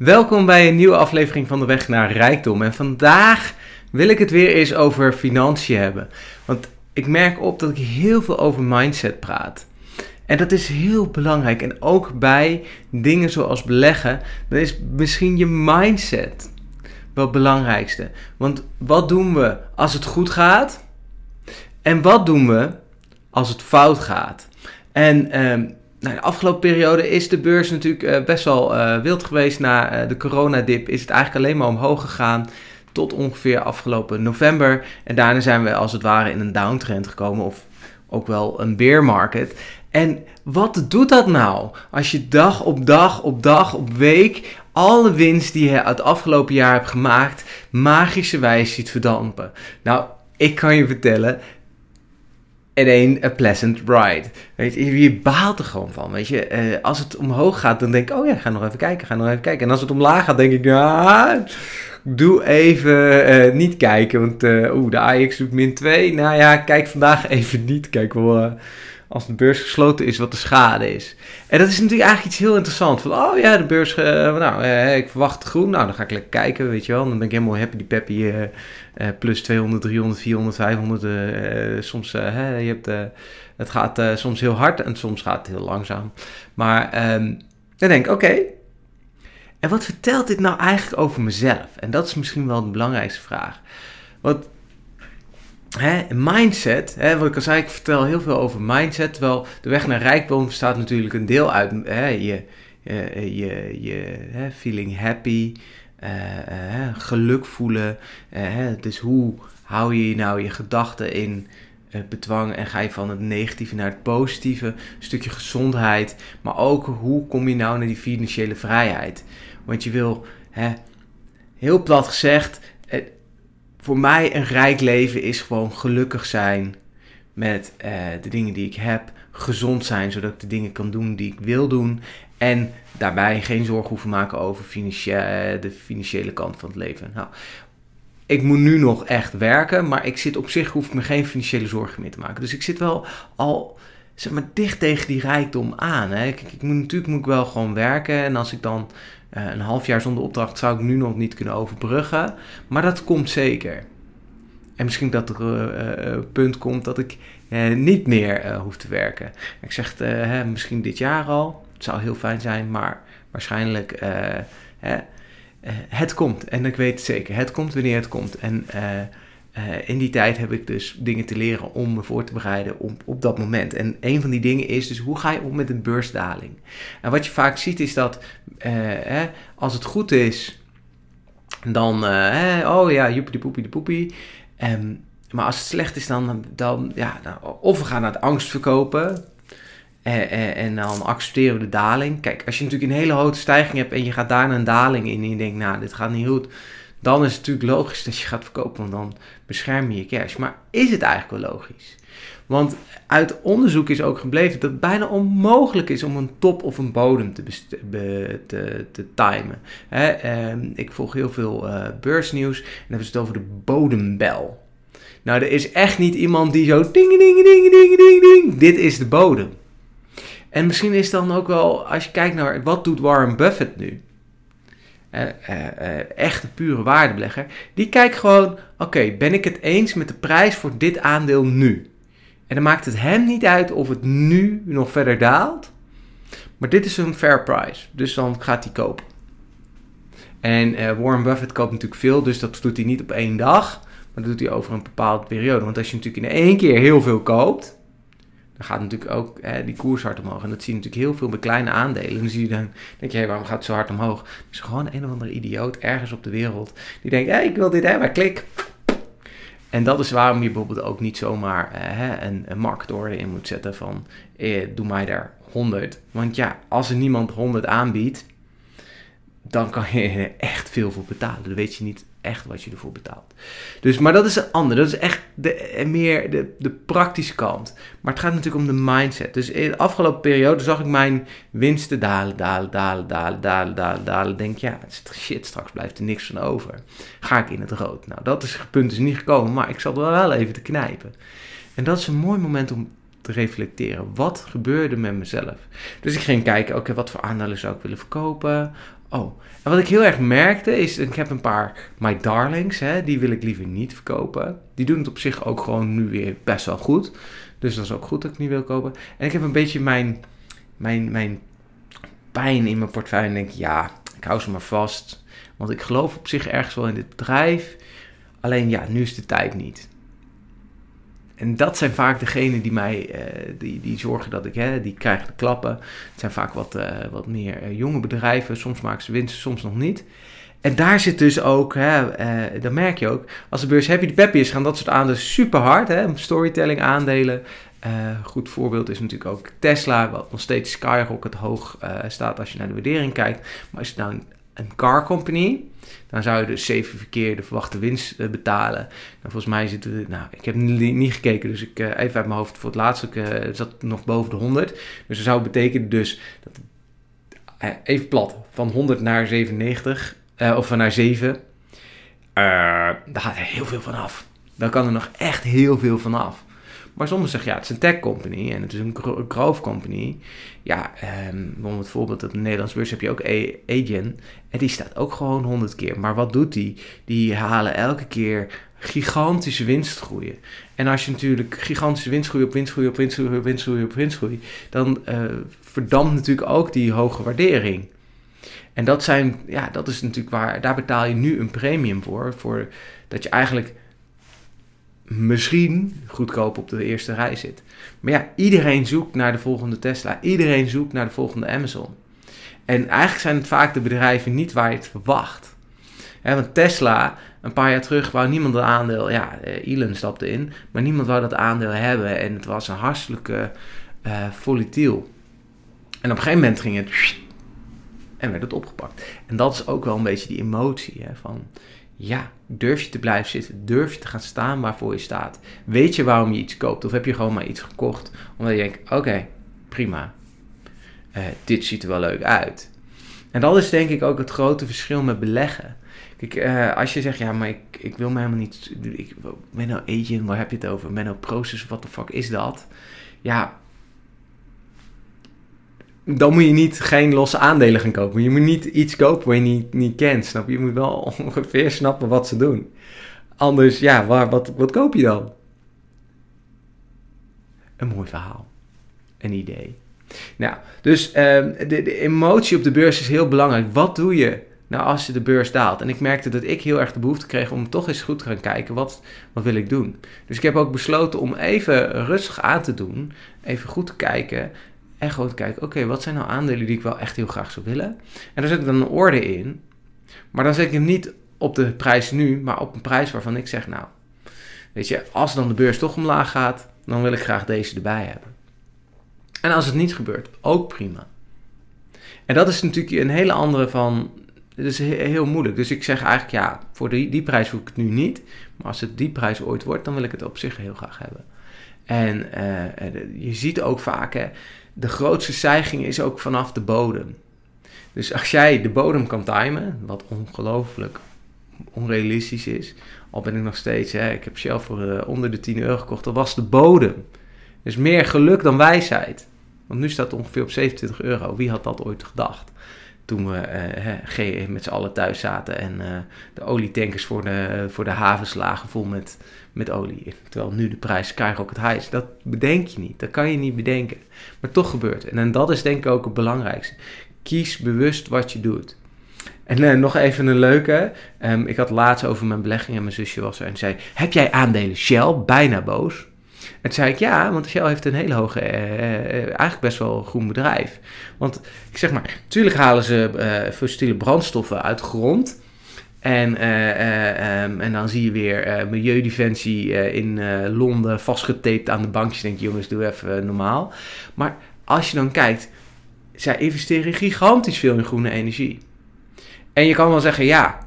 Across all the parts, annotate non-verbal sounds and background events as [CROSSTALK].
Welkom bij een nieuwe aflevering van de Weg naar Rijkdom. En vandaag wil ik het weer eens over financiën hebben. Want ik merk op dat ik heel veel over mindset praat. En dat is heel belangrijk. En ook bij dingen zoals beleggen, dan is misschien je mindset wel het belangrijkste. Want wat doen we als het goed gaat? En wat doen we als het fout gaat? En ehm, nou, de afgelopen periode is de beurs natuurlijk uh, best wel uh, wild geweest. Na uh, de coronadip is het eigenlijk alleen maar omhoog gegaan tot ongeveer afgelopen november. En daarna zijn we als het ware in een downtrend gekomen of ook wel een bear market. En wat doet dat nou als je dag op dag op dag op week alle winst die je het afgelopen jaar hebt gemaakt magischerwijs ziet verdampen? Nou, ik kan je vertellen, en een a pleasant ride. Weet je, je baalt er gewoon van. Weet je, uh, als het omhoog gaat, dan denk ik, oh ja, ga nog even kijken, ga nog even kijken. En als het omlaag gaat, denk ik, ja, doe even uh, niet kijken. Want uh, oeh, de Ajax doet min 2. Nou ja, kijk vandaag [LAUGHS] even niet. Kijk wel als de beurs gesloten is, wat de schade is. En dat is natuurlijk eigenlijk iets heel interessants. Van, oh ja, de beurs, uh, nou, uh, ik verwacht groen. Nou, dan ga ik lekker kijken, weet je wel. Dan ben ik helemaal happy, die peppy, uh, plus 200, 300, 400, 500. soms, je hebt, het gaat soms heel hard en soms gaat het heel langzaam. Maar um, dan denk ik, oké. En wat vertelt dit nou eigenlijk over mezelf? En dat is misschien wel de belangrijkste vraag. Want Hè, mindset, wat ik al zei, ik vertel heel veel over mindset. Terwijl de weg naar rijkdom bestaat natuurlijk een deel uit hè, je, je, je, feeling happy, uh, uh, geluk voelen. Uh, dus hoe hou je nou je gedachten in bedwang en ga je van het negatieve naar het positieve? Een stukje gezondheid, maar ook hoe kom je nou naar die financiële vrijheid? Want je wil, heel plat gezegd, voor mij een rijk leven is gewoon gelukkig zijn met uh, de dingen die ik heb. Gezond zijn, zodat ik de dingen kan doen die ik wil doen. En daarbij geen zorgen hoeven maken over financiële, de financiële kant van het leven. Nou, ik moet nu nog echt werken, maar ik zit op zich, hoef ik me geen financiële zorgen meer te maken. Dus ik zit wel al zeg maar, dicht tegen die rijkdom aan. Hè. Ik, ik, moet, natuurlijk moet ik wel gewoon werken. En als ik dan uh, een half jaar zonder opdracht zou ik nu nog niet kunnen overbruggen. Maar dat komt zeker. En misschien dat er een uh, uh, punt komt dat ik niet meer hoef te werken. Ik zeg hè, misschien dit jaar al. Het zou heel fijn zijn, maar waarschijnlijk het komt. En ik weet het zeker. Het komt wanneer het komt. En uh, in die tijd heb ik dus dingen te leren om me voor te bereiden op, op dat moment. En een van die dingen is dus hoe ga je om met een beursdaling? En wat je vaak ziet is dat uh, hè, als het goed is, dan, uh, oh ja, joepie de poepie de poepie. Um, maar als het slecht is, dan, dan ja, of we gaan naar angst verkopen. En, en, dan accepteren we de daling. Kijk, als je natuurlijk een hele grote stijging hebt en je gaat daar een daling in en je denkt, nou, dit gaat niet goed dan is het natuurlijk logisch dat je gaat verkopen, want dan bescherm je je cash. Maar is het eigenlijk wel logisch? Want uit onderzoek is ook gebleven dat het bijna onmogelijk is om een top of een bodem te, te, te timen. eh, ik volg heel veel uh, beursnieuws en dan hebben ze het over de bodembel. Nou, er is echt niet iemand die zo ding, ding, ding, ding, ding, ding. Dit is de bodem. En misschien is dan ook wel, als je kijkt naar wat doet Warren Buffett nu? Uh, echte pure waardebelegger, die kijkt gewoon, oké, ben ik het eens met de prijs voor dit aandeel nu? En dan maakt het hem niet uit of het nu nog verder daalt, maar dit is een fair price, dus dan gaat hij kopen. En Warren Buffett koopt natuurlijk veel, dus dat doet hij niet op één dag, maar dat doet hij over een bepaalde periode. Want als je natuurlijk in één keer heel veel koopt, dan gaat natuurlijk ook hè, die koers hard omhoog. En dat zie je natuurlijk heel veel bij kleine aandelen. En dan zie je dan, denk je, hey, waarom gaat het zo hard omhoog? Er is gewoon een of andere idioot ergens op de wereld die denkt, hey, ik wil dit hebben, klik. En dat is waarom je bijvoorbeeld ook niet zomaar eh, hè, een, een marktorde in moet zetten van, eh, doe mij daar 100. Want ja, als er niemand 100 aanbiedt, dan kan je er echt veel voor betalen. Dan weet je niet echt wat je ervoor betaalt. Dus, maar dat is een ander. Dat is echt de, eh, meer de, de praktische kant. Maar het gaat natuurlijk om de mindset. Dus in de afgelopen periode zag ik mijn winsten dalen, dalen, dalen, dalen, dalen, dalen, dalen. Denk ja, shit, straks blijft er niks van over. Ga ik in het rood? Nou, dat is, punt is niet gekomen, maar ik zat er wel even te knijpen. En dat is een mooi moment om te reflecteren. Wat gebeurde met mezelf? Dus ik ging kijken, oké, wat voor aandelen zou ik willen verkopen? Oh, en wat ik heel erg merkte is, ik heb een paar My Darlings, hè, die wil ik liever niet verkopen. Die doen het op zich ook gewoon nu weer best wel goed. Dus dat is ook goed dat ik niet wil kopen. En ik heb een beetje mijn, mijn, mijn pijn in mijn portefeuille en denk, ja, ik hou ze maar vast. Want ik geloof op zich ergens wel in dit bedrijf. Alleen ja, nu is de tijd niet. En dat zijn vaak degenen die mij uh, die, die zorgen dat ik, hè, die krijgen de klappen. Het zijn vaak wat, uh, wat meer uh, jonge bedrijven. Soms maken ze winst, soms nog niet. En daar zit dus ook, hè, dan merk je ook, als de beurs happy de peppy is, gaan dat soort aandelen super hard. Hè, storytelling aandelen. goed voorbeeld is natuurlijk ook Tesla, wat nog steeds skyrocket hoog staat als je naar de waardering kijkt. Maar is het nou een car company, dan zou je dus zeven verkeer de verwachte winst uh, betalen. Nou, volgens mij zitten we, nou, ik heb niet, gekeken, dus ik uh, even uit mijn hoofd voor het laatste uh, zat nog boven de 100. Dus dat zou betekenen dus, dat, even plat, van 100 naar 97, of naar 7, daar gaat er heel veel van af. Daar kan er nog echt heel veel van af. Maar sommigen zeggen, ja, het is een tech company en het is een growth company. Ja, bijvoorbeeld voorbeeld op de Nederlandse beurs heb je ook Agen. En die staat ook gewoon 100 keer. Maar wat doet die? Die halen elke keer gigantische winstgroeien. En als je natuurlijk gigantische winstgroei op winstgroei op winstgroei op winstgroei op winstgroei, dan uh, verdampt natuurlijk ook die hoge waardering. En dat zijn, ja, dat is natuurlijk waar, daar betaal je nu een premium voor, voor dat je eigenlijk misschien goedkoop op de eerste rij zit. Maar ja, iedereen zoekt naar de volgende Tesla. Iedereen zoekt naar de volgende Amazon. En eigenlijk zijn het vaak de bedrijven niet waar je het verwacht. want Tesla, een paar jaar terug, wou niemand dat aandeel. Ja, eh, Elon stapte in, maar niemand wou dat aandeel hebben. En het was een hartstikke uh, volatiel. En op een gegeven moment ging het. En werd het opgepakt. En dat is ook wel een beetje die emotie. Hè, van ja, durf je te blijven zitten? Durf je te gaan staan waarvoor je staat? Weet je waarom je iets koopt? Of heb je gewoon maar iets gekocht omdat je denkt: oké, prima. Uh, dit ziet er wel leuk uit. En dat is denk ik ook het grote verschil met beleggen. Kijk, uh, als je zegt, ja, maar ik, ik wil me helemaal niet... Ik nou agent, waar heb je het over? Ben nou process, wat de fuck is dat? Ja, dan moet je niet geen losse aandelen gaan kopen. Je moet niet iets kopen wat je niet, niet kent, snap je? Je moet wel [LAUGHS] ongeveer snappen wat ze doen. Anders, ja, waar, wat, wat koop je dan? Een mooi verhaal. Een idee. Nou, dus ehm, de, de emotie op de beurs is heel belangrijk. Wat doe je nou als je de beurs daalt? En ik merkte dat ik heel erg de behoefte kreeg om toch eens goed te gaan kijken, wat, wat wil ik doen? Dus ik heb ook besloten om even rustig aan te doen, even goed te kijken en gewoon kijken, oké, wat zijn nou aandelen die ik wel echt heel graag zou willen? En daar zet ik dan een orde in. Maar dan zet ik hem niet op de prijs nu, maar op een prijs waarvan ik zeg, nou, weet je, als dan de beurs toch omlaag gaat, dan wil ik graag deze erbij hebben. En als het niet gebeurt, ook prima. En dat is natuurlijk een hele andere van, het is heel moeilijk. Dus ik zeg eigenlijk, ja, voor die, die prijs hoef ik het nu niet. Maar als het die prijs ooit wordt, dan wil ik het op zich heel graag hebben. En uh, je ziet ook vaak, hè, de grootste stijging is ook vanaf de bodem. Dus als jij de bodem kan timen, wat ongelooflijk onrealistisch is, al ben ik nog steeds, hè, ik heb Shell voor uh, onder de 10 euro gekocht, dat was de bodem. Dus meer geluk dan wijsheid. Want nu staat het ongeveer op 27 euro. Wie had dat ooit gedacht? Toen we uh, met z'n allen thuis zaten en uh, de olietankers voor de, voor de havens lagen vol met, met olie. Terwijl nu de prijs skyrocket high is. Dat bedenk je niet. Dat kan je niet bedenken. Maar toch gebeurt het. En, en dat is denk ik ook het belangrijkste. Kies bewust wat je doet. En uh, nog even een leuke. Um, ik had laatst over mijn belegging en mijn zusje was er en zei: Heb jij aandelen Shell? Bijna boos. En toen zei ik ja, want Shell heeft een hele hoge, uh, eigenlijk best wel groen bedrijf. Want ik zeg maar, natuurlijk halen ze uh, fossiele brandstoffen uit de grond. En, um, en dan zie je weer Milieudefensie in Londen vastgetaped aan de bankjes. Denk jongens, doe even normaal. Maar als je dan kijkt, zij investeren gigantisch veel in groene energie. En je kan wel zeggen, ja,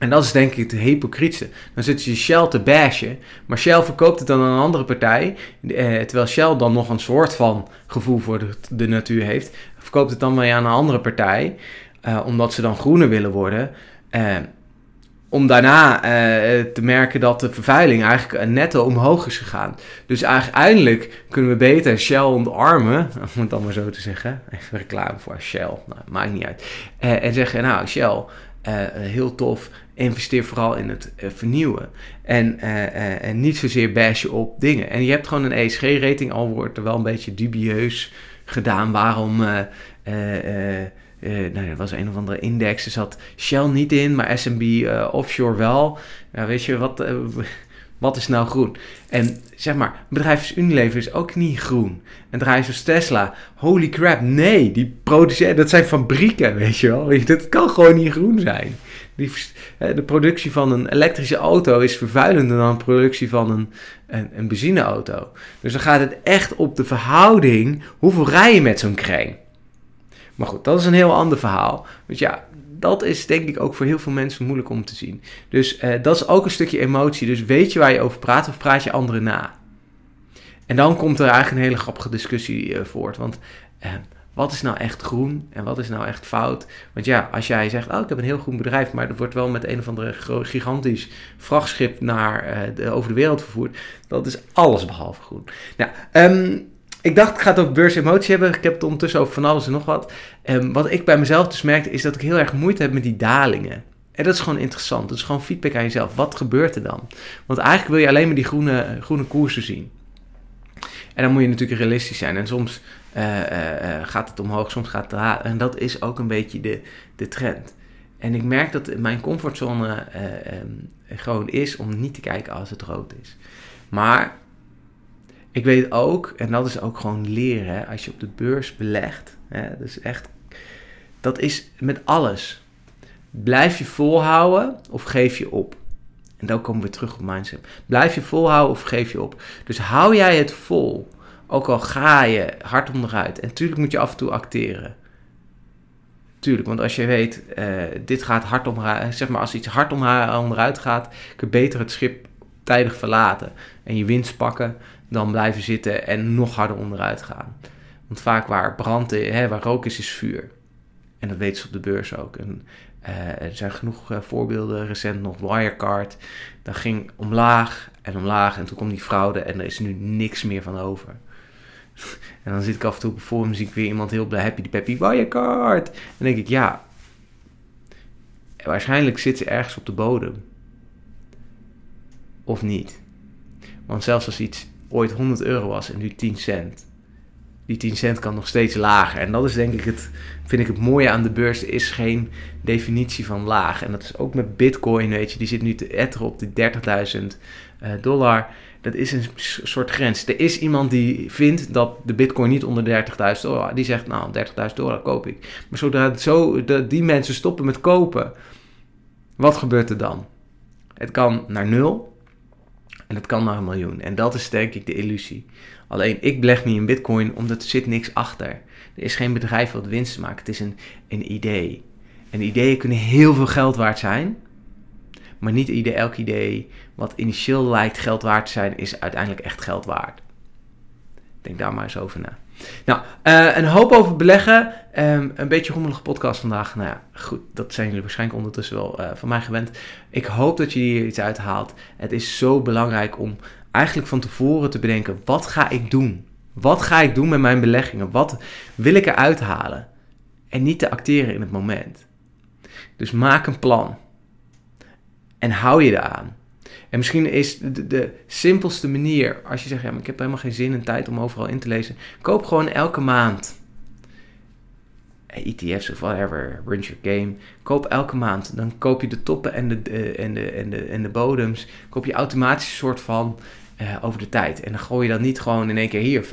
en dat is denk ik het hypocrietste. Dan zit je Shell te bashen, maar Shell verkoopt het dan aan een andere partij. Eh, terwijl Shell dan nog een soort van gevoel voor de, natuur heeft. Verkoopt het dan weer aan een andere partij, eh, omdat ze dan groener willen worden. Eh, om daarna eh, te merken dat de vervuiling eigenlijk netto omhoog is gegaan. Dus uiteindelijk kunnen we beter Shell ontarmen, [LAUGHS] om het dan maar zo te zeggen. Even reclame voor Shell, nou, maakt niet uit. En zeggen, nou Shell, uh, heel tof, investeer vooral in het vernieuwen. En, en niet zozeer bashen op dingen. En je hebt gewoon een ESG-rating, al wordt er wel een beetje dubieus gedaan waarom... Nou, er was een of andere index. Er zat Shell niet in, maar S&B offshore wel. Ja, weet je, wat, wat is nou groen? En zeg maar, bedrijf Unilever is ook niet groen. Een bedrijf als Tesla, holy crap, nee. Die produceren, dat zijn fabrieken, weet je wel. [LAUGHS] Dat kan gewoon niet groen zijn. Die, de productie van een elektrische auto is vervuilender dan de productie van een, een, een benzineauto. Dus dan gaat het echt op de verhouding, hoeveel rij je met zo'n crane? Maar goed, dat is een heel ander verhaal. Want ja, dat is denk ik ook voor heel veel mensen moeilijk om te zien. Dus uh, dat is ook een stukje emotie. Dus weet je waar je over praat of praat je anderen na? En dan komt er eigenlijk een hele grappige discussie uh, voort. Want uh, wat is nou echt groen en wat is nou echt fout? Want ja, als jij zegt, oh ik heb een heel groen bedrijf, maar dat wordt wel met een of andere gigantisch vrachtschip naar, de, over de wereld vervoerd. Dat is alles behalve groen. Nou, um, ik dacht, ik ga het over beursemotie hebben. Ik heb het ondertussen over van alles en nog wat. Um, wat ik bij mezelf dus merkte, is dat ik heel erg moeite heb met die dalingen. En dat is gewoon interessant. Dat is gewoon feedback aan jezelf. Wat gebeurt er dan? Want eigenlijk wil je alleen maar die groene, groene koersen zien. En dan moet je natuurlijk realistisch zijn. En soms uh, uh, gaat het omhoog, soms gaat het laag. En dat is ook een beetje de, de trend. En ik merk dat mijn comfortzone um, gewoon is om niet te kijken als het rood is. Maar ik weet ook, en dat is ook gewoon leren, hè, als je op de beurs belegt, hè, dus echt, dat is met alles. Blijf je volhouden of geef je op? En dan komen we terug op mindset. Blijf je volhouden of geef je op? Dus hou jij het vol, ook al ga je hard onderuit. En natuurlijk moet je af en toe acteren. Tuurlijk, want als je weet, uh, dit gaat hard onderuit, zeg maar als iets hard onderuit gaat, kun je beter het schip tijdig verlaten en je winst pakken dan blijven zitten en nog harder onderuit gaan. Want vaak waar brand hè, waar rook is, is vuur. En dat weten ze op de beurs ook. En, uh, er zijn genoeg uh, voorbeelden, recent nog Wirecard. Dat ging omlaag en omlaag en toen kwam die fraude en er is nu niks meer van over. [LAUGHS] en dan zit ik af en toe op forum, zie ik weer iemand heel blij, happy die peppy, Wirecard. En dan denk ik, ja, waarschijnlijk zit ze ergens op de bodem. Of niet. Want zelfs als iets ooit 100 euro was en nu 10 cent. Die 10 cent kan nog steeds lager. En dat is denk ik het, vind ik het mooie aan de beurs. Is geen definitie van laag. En dat is ook met bitcoin, weet je. Die zit nu te etteren op die 30.000 uh, eh, dollar. Dat is een soort grens. Er is iemand die vindt dat de bitcoin niet onder 30.000 dollar... Die zegt, nou, 30.000 dollar koop ik. Maar zodra zo, de, die mensen stoppen met kopen... Wat gebeurt er dan? Het kan naar nul en dat kan naar een miljoen. En dat is denk ik de illusie. Alleen ik beleg niet in bitcoin omdat er zit niks achter. Er is geen bedrijf wat winst maakt. Het is een, een idee. En ideeën kunnen heel veel geld waard zijn. Maar niet ieder, elk idee wat initieel lijkt geld waard te zijn, is uiteindelijk echt geld waard. Denk daar maar eens over na. Nou, uh, een hoop over beleggen. Um, een beetje rommelige podcast vandaag. Nou ja, goed, dat zijn jullie waarschijnlijk ondertussen wel uh, van mij gewend. Ik hoop dat je hier iets uithaalt. Het is zo belangrijk om eigenlijk van tevoren te bedenken: wat ga ik doen? Wat ga ik doen met mijn beleggingen? Wat wil ik eruit halen? En niet te acteren in het moment. Dus maak een plan. En hou je eraan. En misschien is de, de, simpelste manier, als je zegt, ja, maar ik heb helemaal geen zin en tijd om overal in te lezen. Koop gewoon elke maand ETF's of whatever, run your game. Koop elke maand. Dan koop je de toppen en de, en de, en de, en de bodems. Koop je automatisch een soort van uh, over de tijd. En dan gooi je dat niet gewoon in één keer hier, 50.000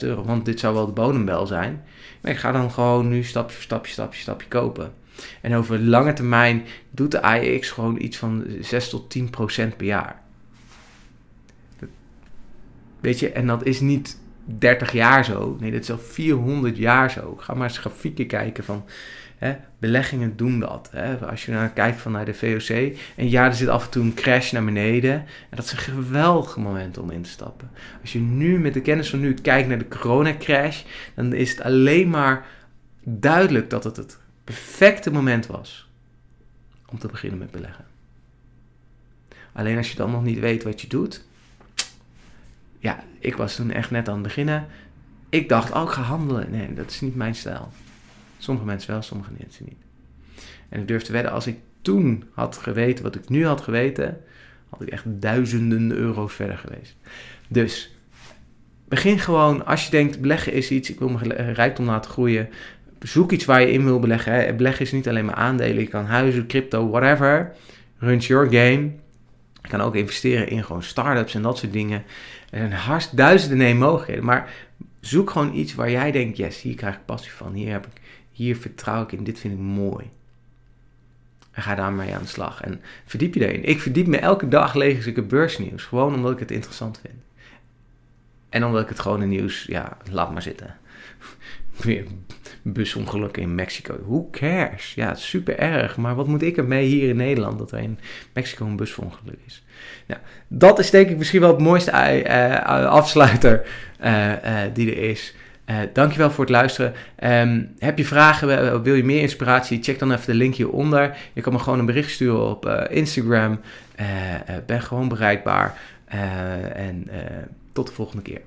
euro, want dit zou wel de bodembel zijn. Maar ik ga dan gewoon nu stapje voor stapje, stapje, stapje kopen. En over lange termijn doet de AEX gewoon iets van 6 tot 10 procent per jaar. Weet je, en dat is niet 30 jaar zo. Nee, dat is al 400 jaar zo. Ga maar eens grafieken kijken van... Hè, beleggingen doen dat. Hè. Als je naar kijkt van naar de VOC. En ja, er zit af en toe een crash naar beneden. En dat is een geweldig moment om in te stappen. Als je nu met de kennis van nu kijkt naar de coronacrash... dan is het alleen maar duidelijk dat het het perfecte moment was om te beginnen met beleggen. Alleen als je dan nog niet weet wat je doet. Ja, ik was toen echt net aan het beginnen. Ik dacht, oh, ik ga handelen. Nee, dat is niet mijn stijl. Sommige mensen wel, sommige mensen niet. En ik durf te wedden, als ik toen had geweten wat ik nu had geweten, had ik echt duizenden euro's verder geweest. Dus begin gewoon, als je denkt, beleggen is iets, ik wil mijn rijkdom laten groeien. Zoek iets waar je in wil beleggen. Hè. Beleggen is niet alleen maar aandelen. Je kan huizen, crypto, whatever. Runs your game. Je kan ook investeren in gewoon start-ups en dat soort dingen. Er zijn hartstikke duizenden mogelijkheden. Maar zoek gewoon iets waar jij denkt, yes, hier krijg ik passie van. Hier, heb ik, hier vertrouw ik in. Dit vind ik mooi. En ga daarmee aan de slag. En verdiep je erin. Ik verdiep me elke dag lees ik het beursnieuws. Gewoon omdat ik het interessant vind. En omdat ik het gewone nieuws, ja, laat maar zitten. [LAUGHS] Busongeluk in Mexico. Who cares? Ja, super erg. Maar wat moet ik ermee hier in Nederland dat er in Mexico een busongeluk is? Nou, dat is denk ik misschien wel het mooiste uh, afsluiter uh, die er is. Uh, dankjewel voor het luisteren. Um, heb je vragen, wil je meer inspiratie? Check dan even de link hieronder. Je kan me gewoon een bericht sturen op uh, Instagram. ben gewoon bereikbaar. en tot de volgende keer.